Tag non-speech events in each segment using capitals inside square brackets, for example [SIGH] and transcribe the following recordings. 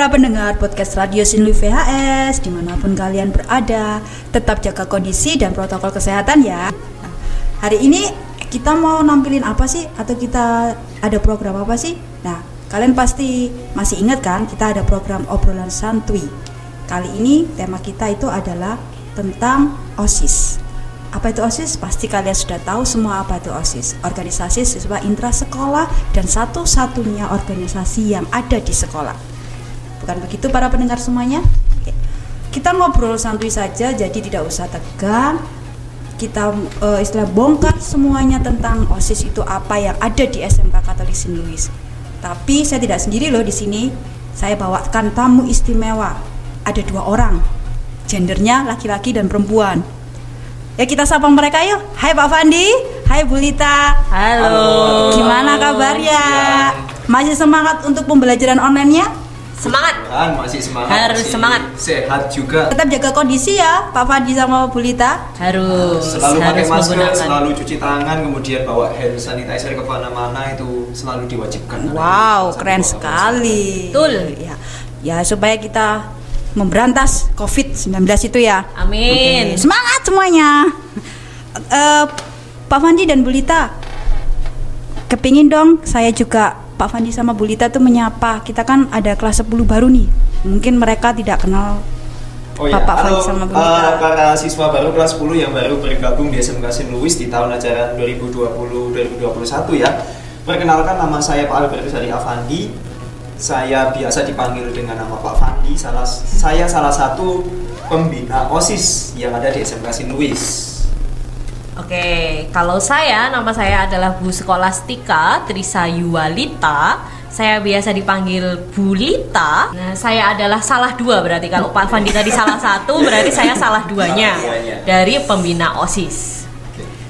para pendengar podcast Radio Sinlui VHS di mana pun kalian berada Tetap jaga kondisi dan protokol kesehatan ya Nah, Hari ini kita mau nampilin apa sih? Atau kita ada program apa sih? Nah kalian pasti masih ingat kan kita ada program obrolan santuy Kali ini tema kita itu adalah tentang OSIS apa itu OSIS? Pasti kalian sudah tahu semua apa itu OSIS. Organisasi siswa intra sekolah dan satu-satunya organisasi yang ada di sekolah. Bukan begitu para pendengar semuanya? Oke. Kita ngobrol santuy saja, jadi tidak usah tegang. Kita eh, istilah bongkar semuanya tentang OSIS itu apa yang ada di SMK Katolik St. Louis. Tapi saya tidak sendiri loh di sini. Saya bawakan tamu istimewa. Ada dua orang. Gendernya laki-laki dan perempuan. Ya kita sapa mereka yuk. Hai Pak Fandi, hai Bu Lita. Halo. Gimana kabarnya? Masih semangat untuk pembelajaran online-nya? Semangat. Kan masih semangat. Harus masih semangat. Sehat juga. Tetap jaga kondisi ya, Pak Fandi sama Bu Lita. Harus. Selalu pakai harus masker, menggunakan. selalu cuci tangan, kemudian bawa hand sanitizer ke mana-mana itu selalu diwajibkan. Wow, keren sekali. Betul. Ya, ya supaya kita memberantas COVID-19 itu ya. Amin. Oke, Semangat semuanya. Eh, Pak Fandi dan Bu Lita, kepingin dong saya juga Pak Fandi sama Bu Lita tuh menyapa. Kita kan ada kelas 10 baru nih. Mungkin mereka tidak kenal Oh ya, Bapak halo Fandi sama Bu eh, Lita. para siswa baru kelas 10 yang baru bergabung di SMK St. Louis di tahun ajaran 2020-2021 ya. Perkenalkan nama saya Pak Albertus Hari Avandi. Saya biasa dipanggil dengan nama Pak Fandi. Salah, saya salah satu pembina OSIS yang ada di SMK St. Louis. Oke, kalau saya nama saya adalah Bu Skolastika Trisa Yuwalita. Saya biasa dipanggil Bulita. Nah, saya adalah salah dua berarti kalau Pak Fandi tadi salah satu berarti saya salah duanya Salah duanya. dari pembina OSIS.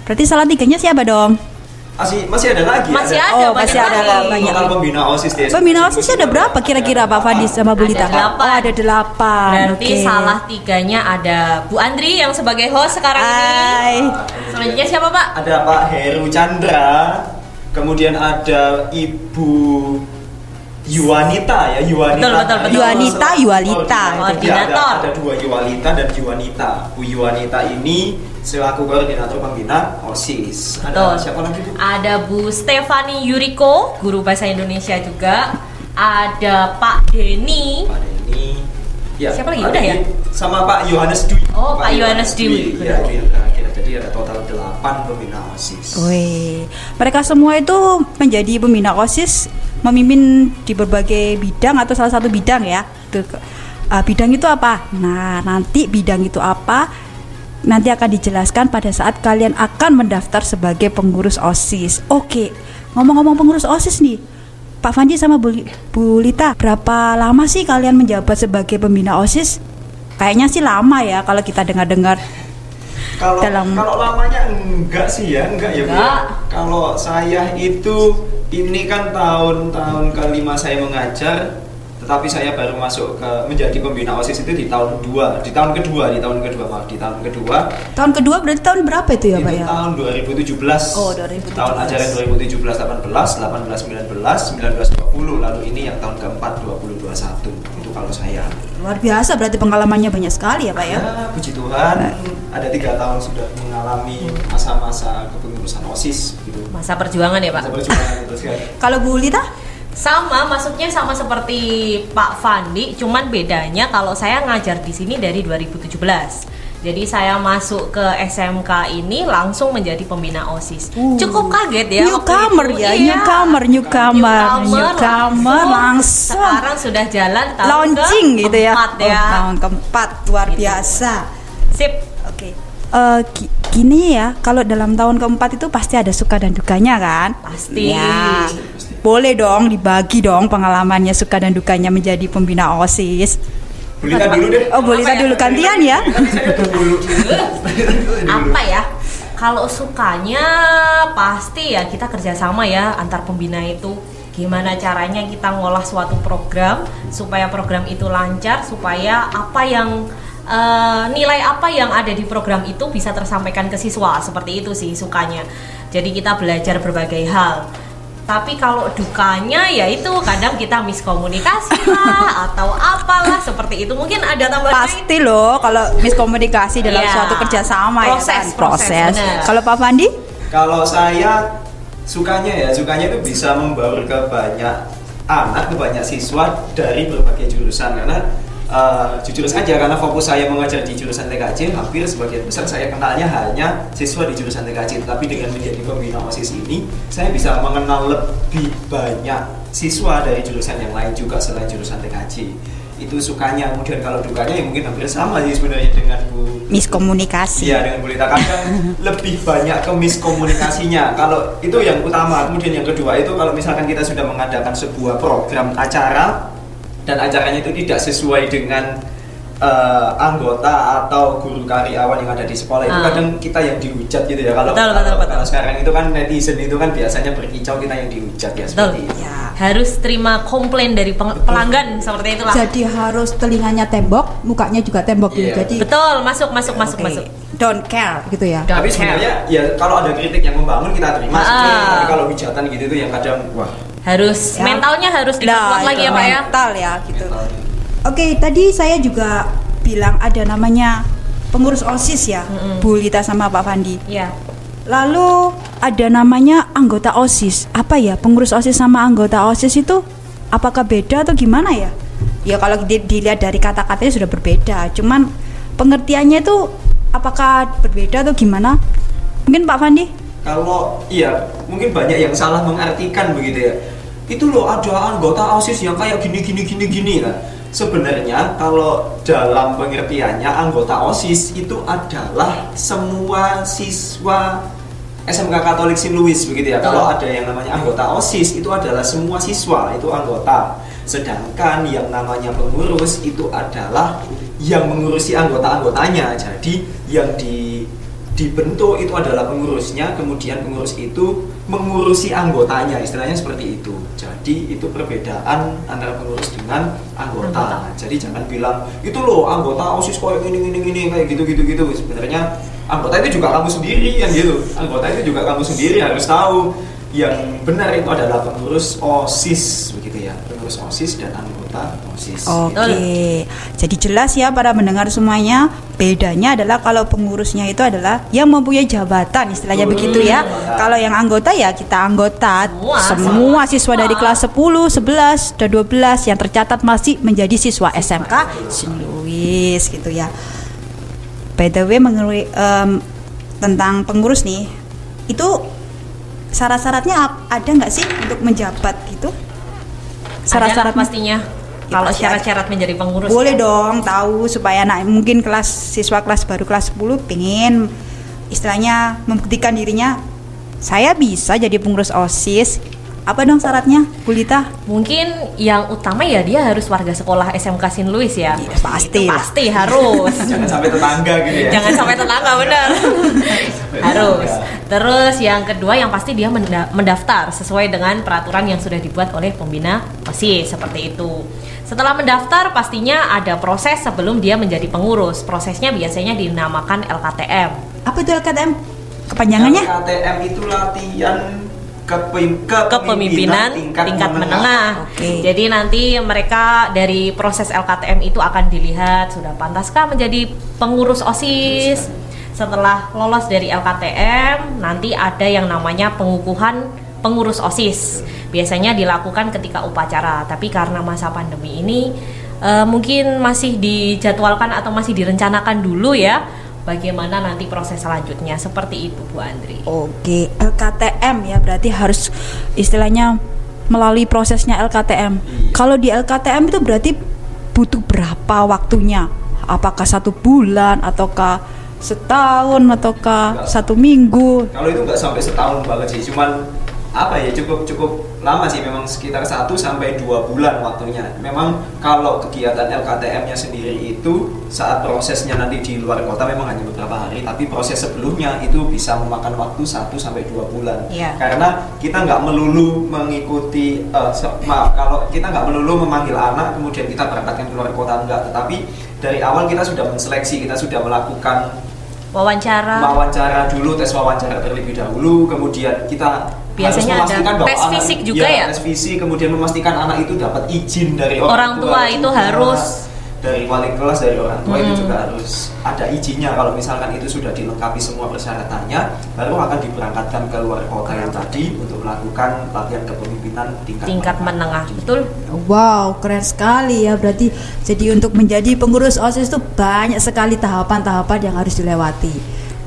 Berarti salah tiganya siapa dong? Masih masih ada lagi. Masih ada. ada Oh, banyak masih ada lagi. banyak. Total pembina OSIS SMK Pembina. OSIS ada berapa kira-kira Pak Fandi sama Bu Ada Lita? delapan. Oh, ada delapan. Berarti Oke. salah tiganya ada Bu Andri yang sebagai host sekarang Hai. ini. Selanjutnya siapa Pak? ada Pak Heru Chandra, kemudian ada Ibu Yuanita ya, Yuanita. Betul, betul, betul. Yuanita, Yualita. Oh. Ada, ada dua Yualita dan Yuanita. Bu Yuanita ini selaku koordinator pembina OSIS. Ada Betul. siapa lagi Bu? Ada Bu Stefani Yuriko, guru bahasa Indonesia juga. Ada Pak Denny. Pak Denny. Ya, Siapa lagi? Pak Udah ya? Sama Pak Yohanes Dwi. Oh, Pak Yohanes Dwi. Ya, terakhir. Jadi ada total 8 pembina OSIS. Wih, mereka semua itu menjadi pembina OSIS, memimpin di berbagai bidang atau salah satu bidang ya. Tuh, uh, bidang itu apa? Nah, nanti bidang itu apa? Nanti akan dijelaskan pada saat kalian akan mendaftar sebagai pengurus OSIS. Oke, ngomong-ngomong pengurus OSIS nih, Pak Fandi sama Bu, Bu Lita, berapa lama sih kalian menjabat sebagai pembina OSIS? Kayaknya sih lama ya kalau kita dengar-dengar Kalau dalam- kalau lamanya enggak sih ya, enggak ya Bu. ya? Enggak. Kalau saya itu ini kan tahun-tahun kelima saya mengajar, tetapi saya baru masuk ke menjadi pembina OSIS itu di tahun 2, di tahun kedua, di tahun kedua, maaf, di tahun kedua. tahun kedua berarti tahun berapa itu ya, itu Pak ya? tahun 2017. Oh, 2017. Tahun ajaran 2017 18, 18 19, 19 20, lalu ini yang tahun keempat 2021. Itu kalau saya. Luar biasa berarti pengalamannya banyak sekali ya Pak ya. Ya, puji Tuhan, ada tiga tahun sudah mengalami masa-masa kepengurusan OSIS gitu. Masa perjuangan ya Masa Pak? perjuangan itu sekali. Kalau Bu Lita? Sama, masuknya sama seperti Pak Fandi, cuman bedanya kalau saya ngajar di sini dari 2017. Jadi saya masuk ke SMK ini langsung menjadi pembina OSIS. Uh. Cukup kaget ya. Newcomer ya, Iya. newcomer, newcomer, newcomer langsung. Sekarang sudah jalan tahun Launching gitu ya. keempat ya. Oh, tahun keempat luar Gitu. biasa. Sip. Oke. Eh, gi- gini ya, kalau dalam tahun keempat itu pasti ada suka dan dukanya kan? Pasti. Ya. Boleh dong dibagi dong pengalamannya suka dan dukanya menjadi pembina OSIS. Bulita dulu deh. Oh, boleh Apa ya? dulu gantian ya. Apa ya kalau sukanya pasti ya kita kerjasama ya antar pembina itu gimana caranya kita ngolah suatu program supaya program itu lancar supaya apa yang eh, nilai apa yang ada di program itu bisa tersampaikan ke siswa seperti itu sih sukanya jadi kita belajar berbagai hal Tapi kalau dukanya ya itu kadang kita miskomunikasi lah [LAUGHS] atau apalah seperti itu. Mungkin ada tambahan lain? Pasti loh kalau miskomunikasi dalam Iya. suatu kerjasama Proses, ya kan proses, benar. Kalau Pak Fandi? Kalau saya sukanya ya, sukanya itu bisa membaur ke banyak anak, ke banyak siswa dari berbagai jurusan karena eh, jujur saja karena fokus saya mengajar di jurusan TKJ hampir sebagian besar saya kenalnya hanya siswa di jurusan TKJ tapi dengan menjadi pembina OSIS ini saya bisa mengenal lebih banyak siswa dari jurusan yang lain juga selain jurusan TKJ itu sukanya kemudian kalau dukanya ya mungkin hampir sama sih sebenarnya dengan Bu Miskomunikasi. Iya dengan Bu Lita kadang lebih banyak ke miskomunikasinya. Kalau itu yang utama, kemudian yang kedua itu kalau misalkan kita sudah mengadakan sebuah program acara dan acaranya itu tidak sesuai dengan eh, anggota atau guru karyawan yang ada di sekolah itu Ah. kadang kita yang dihujat gitu ya. Kalau Betul, betul, kalau, betul. kalau sekarang itu kan netizen itu kan biasanya berkicau kita yang dihujat ya seperti itu. Ya. Harus terima komplain dari peng- pelanggan seperti itulah. Jadi harus telinganya tembok, mukanya juga tembok gitu. Iya. Jadi Betul, masuk masuk masuk oke, masuk. Don't care gitu ya. Don't Tapi care. sebenarnya ya kalau ada kritik yang membangun kita terima. Ah. Tapi kalau hujatan gitu itu yang kadang wah. Harus Ya. mentalnya harus Nah, diperkuat lagi ya Pak ya. mental ya gitu. mentalnya. Oke, tadi saya juga bilang ada namanya pengurus OSIS ya, Mm-mm. Bu Lita sama Pak Fandi. Iya. Lalu ada namanya anggota OSIS. Apa ya? Pengurus OSIS sama anggota OSIS itu apakah beda atau gimana ya? Ya kalau di- dilihat dari kata-katanya sudah berbeda. Cuman pengertiannya itu apakah berbeda atau gimana? Mungkin Pak Fandi? Kalau iya, mungkin banyak yang salah mengartikan begitu ya. Itu loh ada anggota OSIS yang kayak gini gini gini gini lah. Sebenarnya kalau dalam pengertiannya anggota OSIS itu adalah semua siswa SMK Katolik St. Louis begitu ya. Kalau ada yang namanya anggota OSIS itu adalah semua siswa itu anggota. Sedangkan yang namanya pengurus itu adalah yang mengurusi anggota-anggotanya. Jadi yang di dibentuk itu adalah pengurusnya, kemudian pengurus itu mengurusi anggotanya, istilahnya seperti itu. Jadi itu perbedaan antara pengurus dengan anggota. Anggota. Jadi jangan bilang itu loh anggota osis kayak gini gini gini kayak gitu gitu gitu. Sebenarnya anggota itu juga kamu sendiri kan gitu. Anggota itu juga kamu sendiri harus tahu yang benar itu adalah pengurus osis begitu ya, pengurus osis dan anggota osis. Oke, Betul. jadi jelas ya para mendengar semuanya. Bedanya adalah kalau pengurusnya itu adalah yang mempunyai jabatan, istilahnya begitu ya. Kalau yang anggota ya kita anggota. Semua, Semua siswa dari kelas 10, 11, dan 12 yang tercatat masih menjadi siswa SMK. Louis gitu ya. By the way, mengenai em, tentang pengurus nih, itu syarat-syaratnya ada nggak sih untuk menjabat gitu? Syarat-syarat pastinya. Kalau syarat-syarat menjadi pengurus. Boleh ya. dong tahu supaya anak mungkin kelas siswa kelas baru kelas 10 pengen istilahnya membuktikan dirinya saya bisa jadi pengurus OSIS. Apa dong syaratnya, Bu Lita? Mungkin yang utama ya dia harus warga sekolah SMK St. Louis ya. Iya, pasti Itu pasti harus. [LAUGHS] Jangan sampai tetangga gitu ya. Jangan sampai tetangga benar. [LAUGHS] harus. Terus yang kedua yang pasti dia menda- mendaftar sesuai dengan peraturan yang sudah dibuat oleh pembina OSIS seperti itu. Setelah mendaftar pastinya ada proses sebelum dia menjadi pengurus. Prosesnya biasanya dinamakan LKTM. Apa itu LKTM? Kepanjangannya? KTM itu latihan kepem- kepemimpinan tingkat, menengah. Oke. Jadi nanti mereka dari proses LKTM itu akan dilihat sudah pantaskah menjadi pengurus OSIS. Setelah lolos dari LKTM, nanti ada yang namanya pengukuhan pengurus OSIS. Biasanya dilakukan ketika upacara, tapi karena masa pandemi ini eh, mungkin masih dijadwalkan atau masih direncanakan dulu ya. Bagaimana nanti proses selanjutnya seperti itu Bu Andri. Oke, LKTM ya berarti harus istilahnya melalui prosesnya LKTM. Iya. Kalau di LKTM itu berarti butuh berapa waktunya? Apakah satu bulan ataukah setahun ataukah Enggak. satu minggu? Kalau itu nggak sampai setahun banget sih, cuman apa ya cukup cukup lama sih memang sekitar 1 sampai dua bulan waktunya. Memang kalau kegiatan LKTM-nya sendiri itu saat prosesnya nanti di luar kota memang hanya beberapa hari, tapi proses sebelumnya itu bisa memakan waktu 1 sampai dua bulan. Iya. Karena kita nggak melulu mengikuti se- maaf kalau kita nggak melulu memanggil anak kemudian kita berangkatkan ke luar kota enggak, tetapi dari awal kita sudah menseleksi, kita sudah melakukan Wawancara. wawancara dulu tes wawancara terlebih dahulu kemudian kita biasanya ada bahwa tes anak- fisik juga ya? tes fisik kemudian memastikan anak itu dapat izin dari orang, Orang tua itu juga. harus. dari wali kelas dari orang tua itu Hmm. juga harus ada izinnya kalau misalkan itu sudah dilengkapi semua persyaratannya baru akan diberangkatkan ke luar kota yang tadi untuk melakukan latihan kepemimpinan tingkat, tingkat menengah betul Wow, keren sekali ya. Berarti jadi untuk menjadi pengurus OSIS itu banyak sekali tahapan-tahapan yang harus dilewati.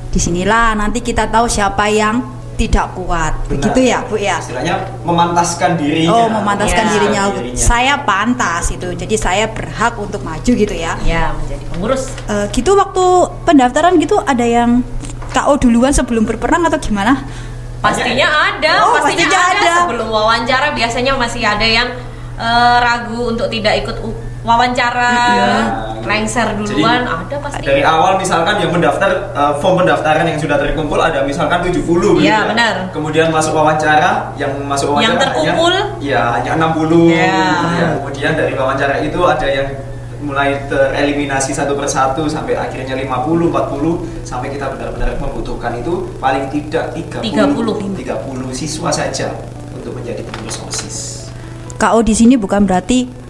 Di sinilah nanti kita tahu siapa yang tidak kuat. Benar. Begitu ya, Bu ya? istilahnya memantaskan dirinya Oh, memantaskan Ya. dirinya. Dirinya. Saya pantas itu. Jadi saya berhak untuk maju gitu ya. ya menjadi pengurus Eh, gitu waktu pendaftaran gitu ada yang KO duluan sebelum berperang atau gimana? pastinya ada Oh, pastinya, pastinya ada. ada. sebelum wawancara biasanya masih ada yang eh, ragu untuk tidak ikut u- wawancara Iya. lengser Jadi, duluan ada pasti dari awal misalkan yang mendaftar eh, form pendaftaran yang sudah terkumpul ada misalkan 70 begitu Iya, ya. benar. Kemudian masuk wawancara yang masuk wawancara Yang terkumpul? hanya, ya hanya 60. Iya. Ya, kemudian dari wawancara itu ada yang mulai tereliminasi satu persatu sampai akhirnya 50, 40 sampai kita benar-benar membutuhkan itu paling tidak 30 30. 30 siswa saja untuk menjadi pengurus OSIS. KO di sini bukan berarti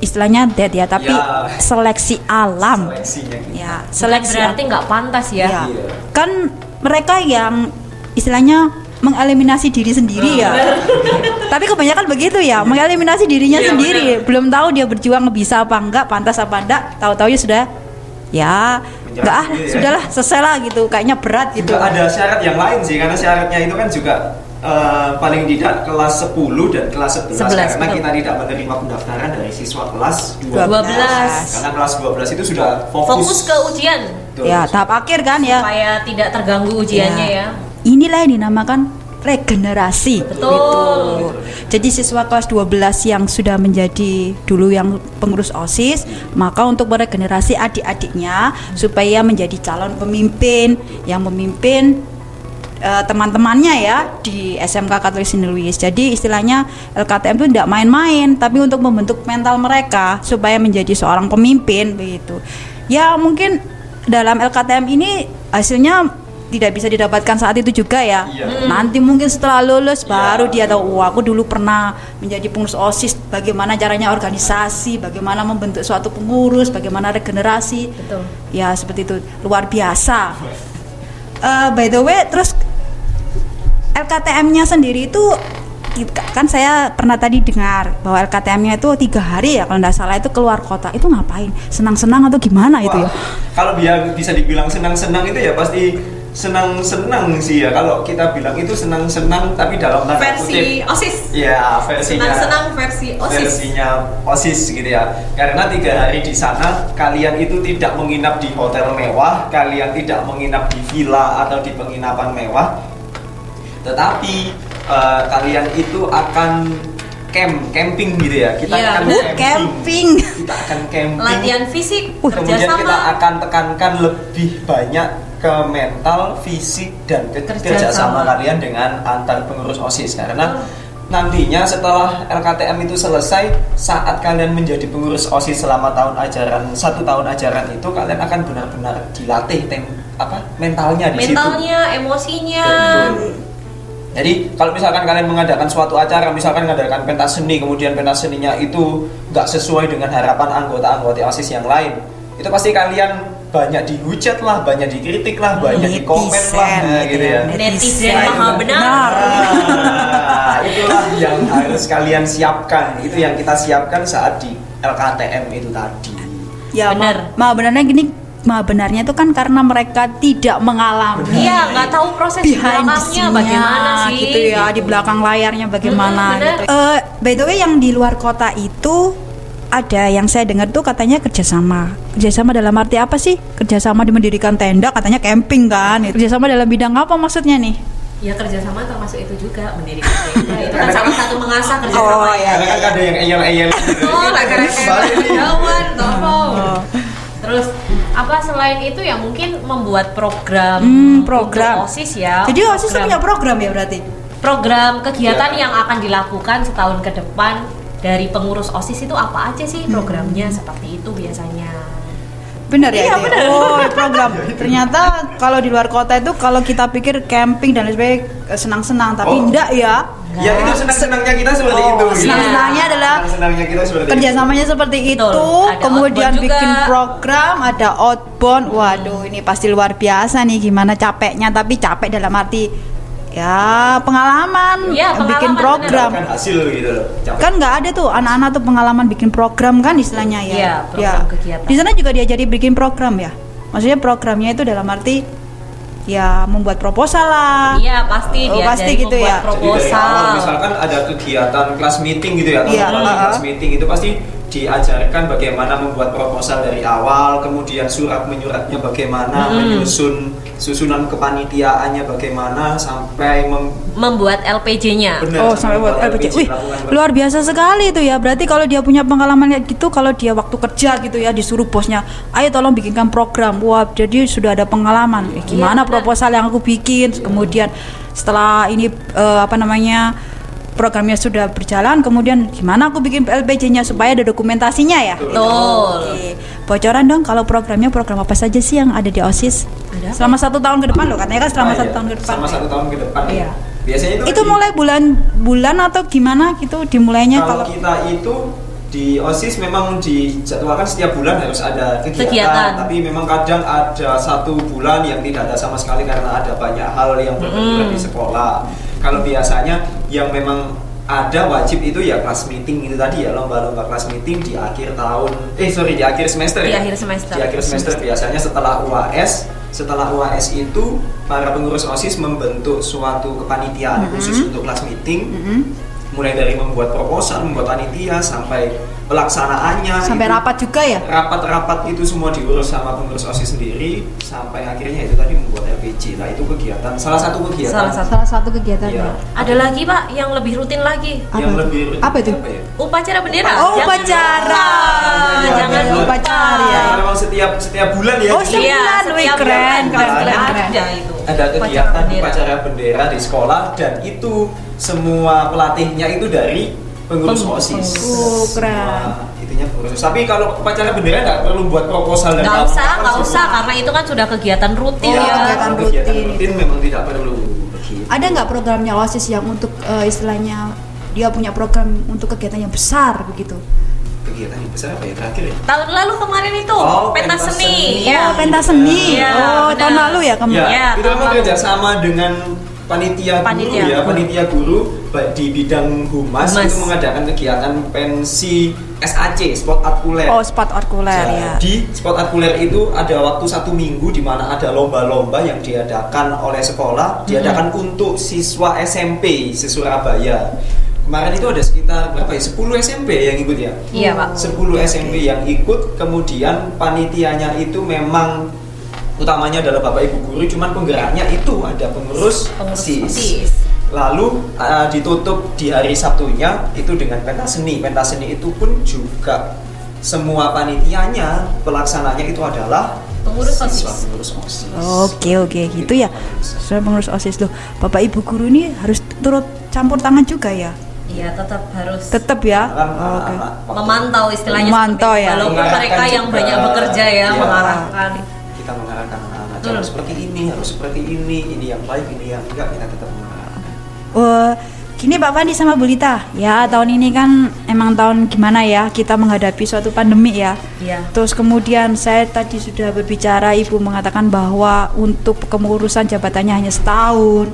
istilahnya dead ya, tapi Ya. seleksi alam. Seleksinya gitu. Ya, Bukan seleksi berarti nggak pantas ya. Iya. Kan mereka yang istilahnya mengeliminasi diri sendiri ya. Tapi kebanyakan begitu ya, mengeliminasi dirinya Iya, sendiri. benar. Belum tahu dia berjuang bisa apa enggak, pantas apa enggak, tahu-tahu ya sudah ya enggak ah, ya. sudahlah selesai lah gitu. Kayaknya berat gitu. Juga ada syarat yang lain sih karena syaratnya itu kan juga eh, paling tidak kelas 10 dan kelas 11, 11, karena betul. kita tidak menerima pendaftaran dari siswa kelas 12. 12. Karena kelas 12 itu sudah fokus, fokus ke ujian Betul. Ya, tahap akhir kan ya. supaya tidak terganggu ujiannya ya, Inilah yang dinamakan regenerasi. Betul. Gitu. Jadi siswa kelas 12 yang sudah menjadi dulu yang pengurus OSIS, maka untuk meregenerasi adik-adiknya supaya menjadi calon pemimpin yang memimpin eh, teman-temannya ya di SMK Katolik Sini Louis. Jadi istilahnya LKTM itu tidak main-main, tapi untuk membentuk mental mereka supaya menjadi seorang pemimpin begitu. Ya mungkin dalam LKTM ini hasilnya tidak bisa didapatkan saat itu juga ya. Iya. Nanti mungkin setelah lulus Iya. baru dia tahu, wah aku dulu pernah menjadi pengurus OSIS, bagaimana caranya organisasi, bagaimana membentuk suatu pengurus, bagaimana regenerasi. Betul. Ya seperti itu luar biasa. Eh, by the way, terus LKTM-nya sendiri itu kan saya pernah tadi dengar bahwa LKTM-nya itu tiga hari ya kalau tidak salah itu keluar kota. Itu ngapain? Senang-senang atau gimana itu ya? Wah, Kalau biar bisa dibilang senang-senang itu ya pasti senang-senang sih ya. Kalau kita bilang itu senang-senang tapi dalam tanda versi kutip osis. Ya versinya. Senang-senang versi osis. Versinya OSIS gitu ya. Karena tiga hari di sana kalian itu tidak menginap di hotel mewah, kalian tidak menginap di villa atau di penginapan mewah, tetapi eh, kalian itu akan camp, camping gitu ya. Kita Iya. akan Uh, camping. Kita akan camping. latihan fisik Uh, Kemudian kita kerjasama akan tekankan lebih banyak ke mental, fisik dan ke- Kerjasama. kalian dengan antar pengurus OSIS karena nantinya setelah LKTM itu selesai saat kalian menjadi pengurus OSIS selama tahun ajaran satu tahun ajaran itu kalian akan benar-benar dilatih tem apa mentalnya di situ. mentalnya emosinya Betul. Jadi kalau misalkan kalian mengadakan suatu acara, misalkan mengadakan pentas seni, kemudian pentas seninya itu nggak sesuai dengan harapan anggota-anggota OSIS yang lain, itu pasti kalian banyak dihujat lah, banyak dikritik lah, banyak di komen lah, nah, gitu ya. Netizen Nah, maha itu- benar. Nah, itulah yang harus kalian siapkan. Itu yang kita siapkan saat di LKTM itu tadi. Ya, Benar. ma, ma benarnya gini, ma benarnya itu kan karena mereka tidak mengalami. iya nggak tahu proses di belakangnya scene-nya, bagaimana sih gitu ya di belakang layarnya bagaimana Hmm, gitu. Eh, by the way yang di luar kota itu ada yang saya dengar tuh katanya kerjasama kerjasama dalam arti apa sih kerjasama di mendirikan tenda katanya camping kan kerjasama dalam bidang apa maksudnya nih ya kerjasama termasuk itu juga mendirikan tenda itu kan salah satu mengasah kerjasama Oh, ya Karena kan ada yang eyel-eyel gitu. Oh, Kembali nih. Jawan, tolong. Terus apa selain itu ya mungkin membuat program Hmm, program. untuk OSIS ya. jadi osis tuh punya program ya berarti program kegiatan Kegiatan. yang akan dilakukan setahun ke depan dari pengurus OSIS itu apa aja sih Hmm. programnya seperti itu biasanya. Bener ya Iya, itu ya? bener. Oh, program. Ternyata kalau di luar kota itu kalau kita pikir camping dan lain sebagainya senang-senang, tapi Oh. enggak ya. Ya itu senang-senangnya kita seperti Oh, itu. gitu. senang-senangnya adalah senang-senangnya kita seperti itu. Kerjasamanya seperti Betul. itu, Ada kemudian bikin juga. program, ada outbound. Waduh, ini pasti luar biasa nih gimana capeknya, tapi capek dalam arti ya pengalaman, Iya, pengalaman, bikin bener. program. Kan hasil gitu loh. Capek. Kan nggak ada tuh anak-anak tuh pengalaman bikin program kan istilahnya ya. Iya, program kegiatan. Di sana juga diajari bikin program ya. Maksudnya programnya itu dalam arti ya membuat proposal lah. Iya pasti Oh, dia pasti gitu ya. Jadi dari awal proposal. misalkan ada kegiatan kelas meeting gitu ya, Iya, teman-teman uh-uh. kelas meeting itu pasti diajarkan bagaimana membuat proposal dari awal, kemudian surat menyuratnya bagaimana, Hmm. menyusun susunan kepanitiaannya bagaimana sampai mem- Membuat LPJ-nya. Oh sampai buat membuat LPG. Wih, luar biasa sekali itu ya. Berarti kalau dia punya pengalaman kayak gitu, kalau dia waktu kerja gitu ya disuruh bosnya, ayo tolong bikinkan program. Wah, jadi sudah ada pengalaman. Eh, gimana Iya, benar. proposal yang aku bikin? Kemudian setelah ini eh, apa namanya? Programnya sudah berjalan, kemudian gimana aku bikin LPJ-nya supaya ada dokumentasinya ya? Betul. Oke. Bocoran dong kalau programnya program apa saja sih yang ada di OSIS? Ada? Selama satu tahun ke depan loh, katanya kan selama satu iya. tahun ke depan. Selama satu tahun ke depan. Iya. Biasanya itu itu di- mulai bulan bulan atau gimana gitu dimulainya kalau kalau kita itu di OSIS memang dijadwalkan setiap bulan harus ada kegiatan, Kegiatan. tapi memang kadang ada satu bulan yang tidak ada sama sekali karena ada banyak hal yang berbenturan di sekolah. Kalau biasanya yang memang ada wajib itu ya kelas meeting itu tadi ya lomba-lomba kelas meeting di akhir tahun eh sorry di akhir semester Di ya akhir semester. di akhir semester biasanya setelah UAS setelah UAS itu para pengurus OSIS membentuk suatu kepanitiaan khusus untuk kelas meeting Mm-mm. Mulai dari membuat proposal, membuat panitia sampai pelaksanaannya sampai itu- rapat juga ya rapat-rapat itu semua diurus sama pengurus OSIS sendiri sampai akhirnya itu tadi membuat LPG. Nah, itu kegiatan salah satu kegiatan Salah satu. salah satu kegiatan Iya. ya Ada lagi pak yang lebih rutin lagi. yang Apa lebih Apa itu? ya? Upacara bendera. Oh, Jangan upacara. lupa. Iya, Jangan iya. lupa. Upacara, ya. Memang setiap setiap bulan ya. Oh, setiap Iya, bulan. Setiap keren, bulan keren, keren, ada keren. itu. Ada kegiatan upacara bendera di sekolah dan itu semua pelatihnya itu dari pengurus Peng- OSIS. Oh, keren. Itunya pengurus. Tapi kalau upacara bendera nggak perlu buat proposal dan Nggak usah, nggak usah karena itu kan sudah kegiatan rutin Oh, ya. kegiatan rutin rutin itu. memang tidak perlu begitu. ada nggak programnya osis yang untuk eh, istilahnya dia punya program untuk kegiatan yang besar begitu kegiatan yang besar apa ya terakhir ya? Tahun lalu kemarin itu Oh, pentas seni. seni. Ya. oh pentas seni Iya, oh tahun lalu ya kamu Ya, Ya, itu tahun memang lalu. kerjasama dengan panitia, Panitia guru ya, guru. panitia guru di bidang humas, Humas. itu mengadakan kegiatan pensi SAC, sport art kuler. oh spot orkuler ya Jadi sport art kuler itu ada waktu satu minggu di mana ada lomba-lomba yang diadakan oleh sekolah, diadakan untuk siswa SMP se Surabaya. Kemarin itu ada sekitar berapa ya? 10 SMP yang ikut ya. Iya pak. 10 SMP yang ikut kemudian panitianya itu memang utamanya adalah bapak ibu guru cuman penggeraknya itu ada pengurus, Pengurus OSIS. OSIS. lalu uh, ditutup di hari Sabtunya itu dengan pentas seni pentas seni itu pun juga semua panitianya pelaksananya itu adalah Pengurus siswa OSIS. pengurus OSIS Oke oke gitu ya. Saya pengurus osis loh. Bapak ibu guru ini harus turut campur tangan juga ya. Iya tetap harus Tetap ya. Kan, Oh, Oke. anak-anak waktu memantau istilahnya Memantau ya. Walaupun mereka yang juga. banyak bekerja ya Iya. mengarahkan. kita mengarahkan anak-anak jangan seperti ini harus seperti ini ini yang baik ini yang enggak kita tetap mengarahkan Wah, gini Pak Pandi sama Bu Lita. Ya tahun ini kan emang tahun gimana ya kita menghadapi suatu pandemi ya. Iya. Terus kemudian saya tadi sudah berbicara, Ibu mengatakan bahwa untuk kemurusan jabatannya hanya setahun.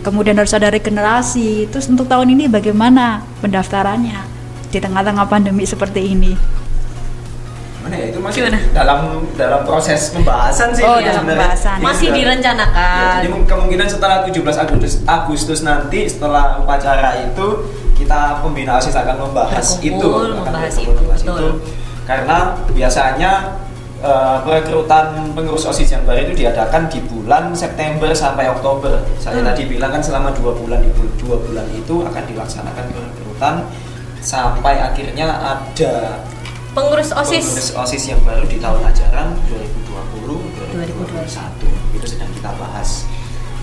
Kemudian harus ada regenerasi. Terus untuk tahun ini bagaimana pendaftarannya di tengah-tengah pandemi seperti ini? mana ya itu masih Gimana? dalam dalam proses pembahasan sih Oh, itu dalam pembahasan. Masih sudah- direncanakan. Ya, jadi kemungkinan setelah 17 Agustus Agustus nanti setelah upacara itu kita pembina OSIS akan membahas Berkumpul, itu akan membahas itu, membahas betul. karena biasanya eh, perekrutan pengurus OSIS yang baru itu diadakan di bulan September sampai Oktober. Saya Hmm. tadi bilang kan selama dua bulan di dua bulan itu akan dilaksanakan perekrutan sampai akhirnya ada Pengurus OSIS. pengurus OSIS yang baru di tahun ajaran 2020-2021 itu sedang kita bahas.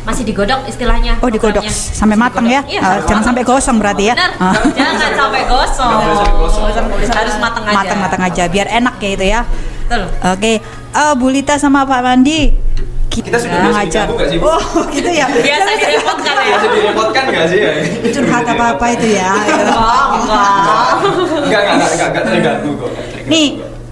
Masih digodok istilahnya. Oh digodok programnya. sampai matang ya? Iya, sampai jangan sampai gosong berarti ya? Benar. Jangan sampai gosong. Harus matang aja. Matang-matang aja biar enak ya itu ya. Betul. Oke, eh, Bu Lita sama Pak Mandi Kita sudah Nah, biasa ngajar. sih, Bu? Oh [LAUGHS] gitu ya Biasa direpotkan ya. Biasa direpotkan nggak sih ya? curhat apa apa itu ya Oh, [LAUGHS] enggak. Enggak, enggak, enggak, enggak, enggak terganggu kok. nih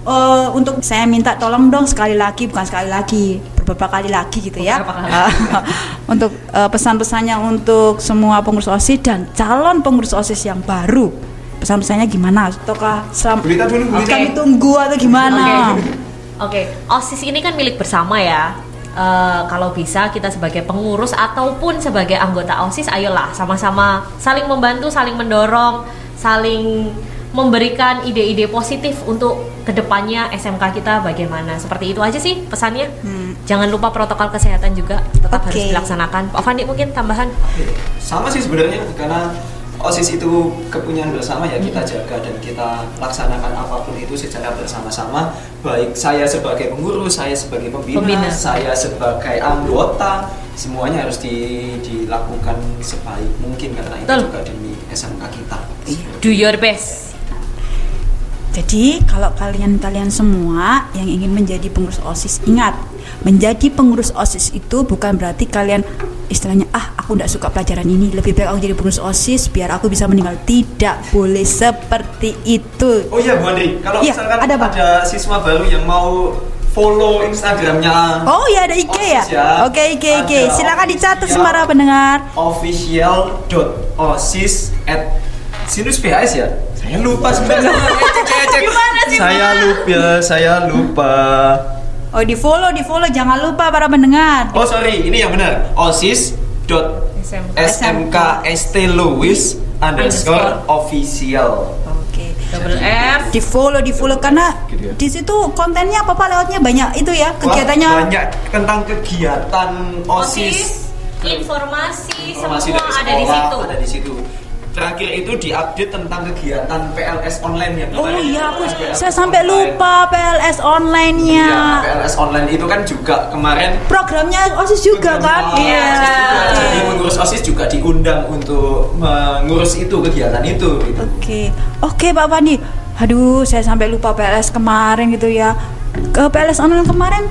eh, untuk saya minta tolong dong sekali lagi bukan sekali lagi beberapa kali lagi gitu ya. Eh, [LAUGHS] untuk eh, pesan-pesannya untuk semua pengurus osis dan calon pengurus osis yang baru pesan-pesannya gimana ataukah selam Bu Lita dulu, kami tunggu atau gimana Oke. Oke, OSIS ini kan milik bersama ya. Eh, kalau bisa kita sebagai pengurus ataupun sebagai anggota OSIS ayolah sama-sama saling membantu, saling mendorong, saling memberikan ide-ide positif untuk ke depannya SMK kita bagaimana. Seperti itu aja sih pesannya. Hmm. Jangan lupa protokol kesehatan juga tetap Oke. harus dilaksanakan. Pak Fandi mungkin tambahan? sama sih sebenarnya karena osis itu kepunyaan bersama ya kita Hmm. jaga dan kita laksanakan apa pun itu secara bersama-sama baik saya sebagai pengurus saya sebagai pembina, Pembina. saya sebagai anggota semuanya harus di- dilakukan sebaik mungkin karena itu Betul. juga demi SMK kita Do your best. Jadi kalau kalian-kalian semua yang ingin menjadi pengurus OSIS ingat, menjadi pengurus OSIS itu bukan berarti kalian istilahnya ah aku tidak suka pelajaran ini, lebih baik aku jadi pengurus OSIS biar aku bisa meninggal. Tidak boleh seperti itu. oh iya Bu Andri kalau Iya, misalkan ada, ada, Pak. siswa baru yang mau follow Instagramnya Oh iya ada IG ya? Ya. Oke IG IG. Ada Silakan dicatat official. para pendengar. official.osis at sinus PHS ya saya lupa sebenarnya [LAUGHS] Gimana sih, saya lupa saya lupa Oh di follow di follow jangan lupa para pendengar. oh sorry ini yang benar osis dot SMK. st louis underscore official Oke. Double F. Di follow di follow karena Gitu ya. di situ kontennya apa pak lewatnya banyak itu ya Wah, kegiatannya. banyak tentang kegiatan osis OSIS, informasi, informasi semua ada di situ. ada di situ terakhir itu diupdate tentang kegiatan PLS online yang Oh iya, aku saya sampai online. lupa PLS online-nya. Iya, PLS online itu kan juga kemarin Programnya OSIS juga kan? Iya. Juga. Jadi pengurus OSIS juga diundang untuk mengurus itu kegiatan itu gitu. Oke, oke Pak Pandi. Aduh, saya sampai lupa PLS kemarin gitu ya. Ke PLS online kemarin,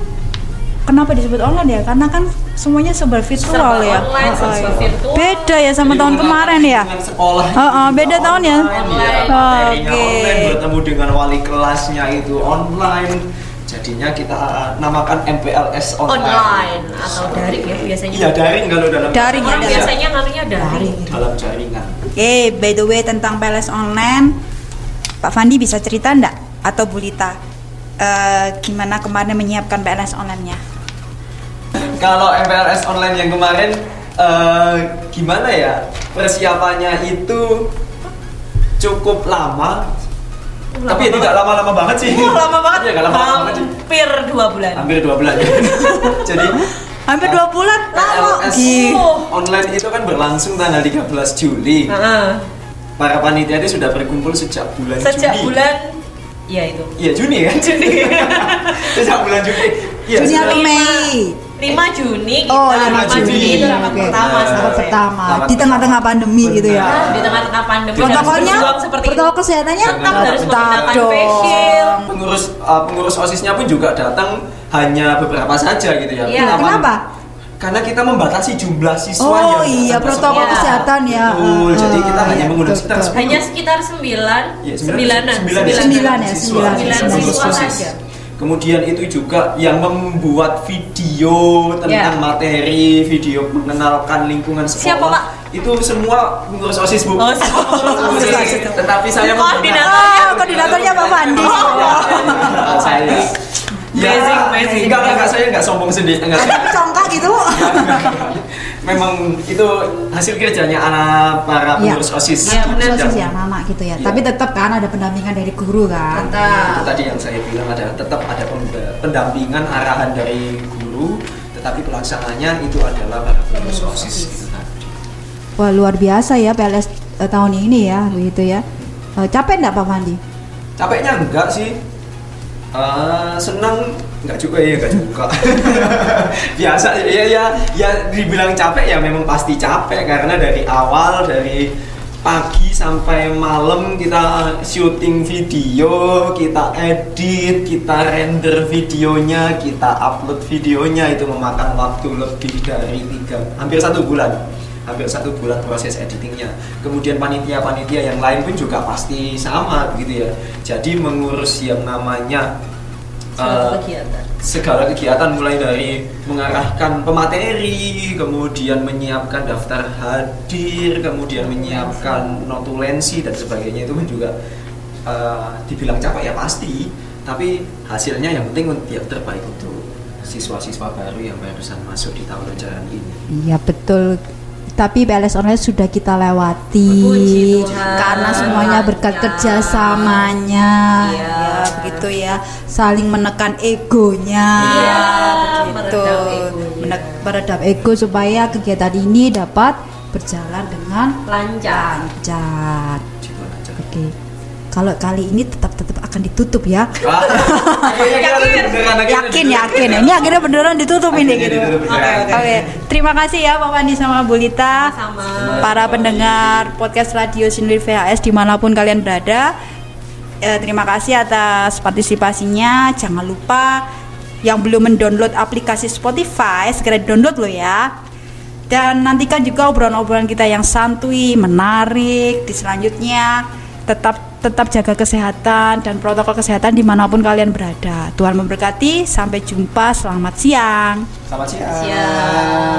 kenapa disebut online ya? Karena kan semuanya serba virtual Serba ya. online, Oh, serba iya. virtual. Beda ya sama Jadi tahun kemarin ya. Sekolah Oh, oh, beda tahun ya? Online, ya. Oke. online bertemu dengan wali kelasnya itu online. Jadinya kita namakan MPLS online. online atau daring ya biasanya. Iya daring kalau dalam Daring ya, Orang biasanya ngaruhnya daring. dalam jaringan. Oke, by the way tentang PLS online, Pak Fandi bisa cerita enggak atau Bu Lita eh, gimana kemarin menyiapkan PLS online-nya? Kalau MPLS online yang kemarin eh, gimana ya persiapannya itu cukup lama, Lama tapi tidak banget. lama-lama banget sih. Wah, lama banget. Iya, nggak lama-lama banget. Hampir dua bulan. Hampir dua bulan. [LAUGHS] Jadi Hampir dua bulan lama. Gih. online itu kan berlangsung tanggal 13 Juli. Heeh. Para panitia ini sudah berkumpul sejak bulan Sejak Juni. bulan ya itu. Iya Juni kan? [LAUGHS] Juni. sejak bulan Juni. Iya. Juni atau Mei? 5 Juni kita Oh, 5 5 Juni, Juni. itu rapat Oke. pertama Rapat Rapat pertama Rapat di tengah-tengah pandemi gitu ya. Benar. Di tengah-tengah pandemi Protokolnya, protokol itu. kesehatannya tetap harus menggunakan shield. pengurus uh, pengurus osisnya pun juga datang hanya beberapa saja gitu ya. Iya, Aman. kenapa? Karena kita membatasi jumlah siswa Oh yang iya, protokol kesehatan ya. Betul, Ah, jadi kita ah, hanya iya, mengundang betul, sekitar betul. 10. Hanya sekitar 9 Iya, sembilanan, sembilan, Sembilan ya, siswa, sembilan, sembilan pengurus siswa OSIS. saja. Kemudian itu juga yang membuat video tentang Ya. materi, video mengenalkan lingkungan sekolah. Siapa, Pak? Itu semua pengurus OSIS, Bu. Oh, OSIS. Tetapi saya Koordinator. Oh, koordinatornya Pak Fandi. Oh, saya. Ya, Amazing, amazing. Enggak, enggak, saya enggak sombong sendiri. Enggak, Ada congkak gitu. Memang itu hasil kerjanya anak para Iya. pengurus OSIS. Iya, benar. Yang- Sosis ya, anak gitu ya. Iya. Tapi tetap kan ada pendampingan dari guru kan. Itu tadi yang saya bilang ada tetap ada pendampingan arahan dari guru, tetapi pelaksananya itu adalah para pengurus OSIS gitu tadi. Wah luar biasa ya PLS eh, tahun ini ya, begitu ya. Eh, capek enggak Pak Fandi? Capeknya enggak sih. Eh, senang enggak juga ya enggak juga. [LAUGHS] Biasa ya ya ya dibilang capek ya memang pasti capek. Karena dari awal dari pagi sampai malam kita syuting video, kita edit, kita render videonya, kita upload videonya itu memakan waktu lebih dari tiga, hampir satu bulan, hampir satu bulan proses editingnya. Kemudian panitia-panitia yang lain pun juga pasti sama gitu ya. Jadi mengurus yang namanya Suatu eh, kegiatan. segala kegiatan mulai dari mengarahkan pemateri, kemudian menyiapkan daftar hadir, kemudian menyiapkan notulensi dan sebagainya itu pun juga eh, dibilang capek ya pasti, tapi hasilnya yang penting yang terbaik untuk siswa-siswa baru yang barusan masuk di tahun ajaran ini. Iya betul. Tapi PLS online sudah kita lewati karena semuanya berkat Ya. kerjasamanya, Iya. ya begitu ya, saling menekan egonya, Iya, begitu, meredam meredam ego supaya kegiatan ini dapat berjalan dengan Lancar. lancar. Oke, kalau kali ini tetap tetap akan ditutup ya. [LAUGHS] Kita Yakin? yakin ini akhirnya beneran ditutup ini gitu. Oke ya. oke. Terima kasih ya Pak Pandi sama Bu Lita. Sama. Para pendengar podcast Radio Sinwir VHS di mana pun kalian berada. Eh, terima kasih atas partisipasinya. Jangan lupa yang belum mendownload aplikasi Spotify segera download lo ya. Dan nantikan juga obrolan-obrolan kita yang santuy, menarik di selanjutnya. Tetap tetap jaga kesehatan dan protokol kesehatan di mana pun kalian berada. Tuhan memberkati. Sampai jumpa. Selamat siang. Selamat siang. Siang.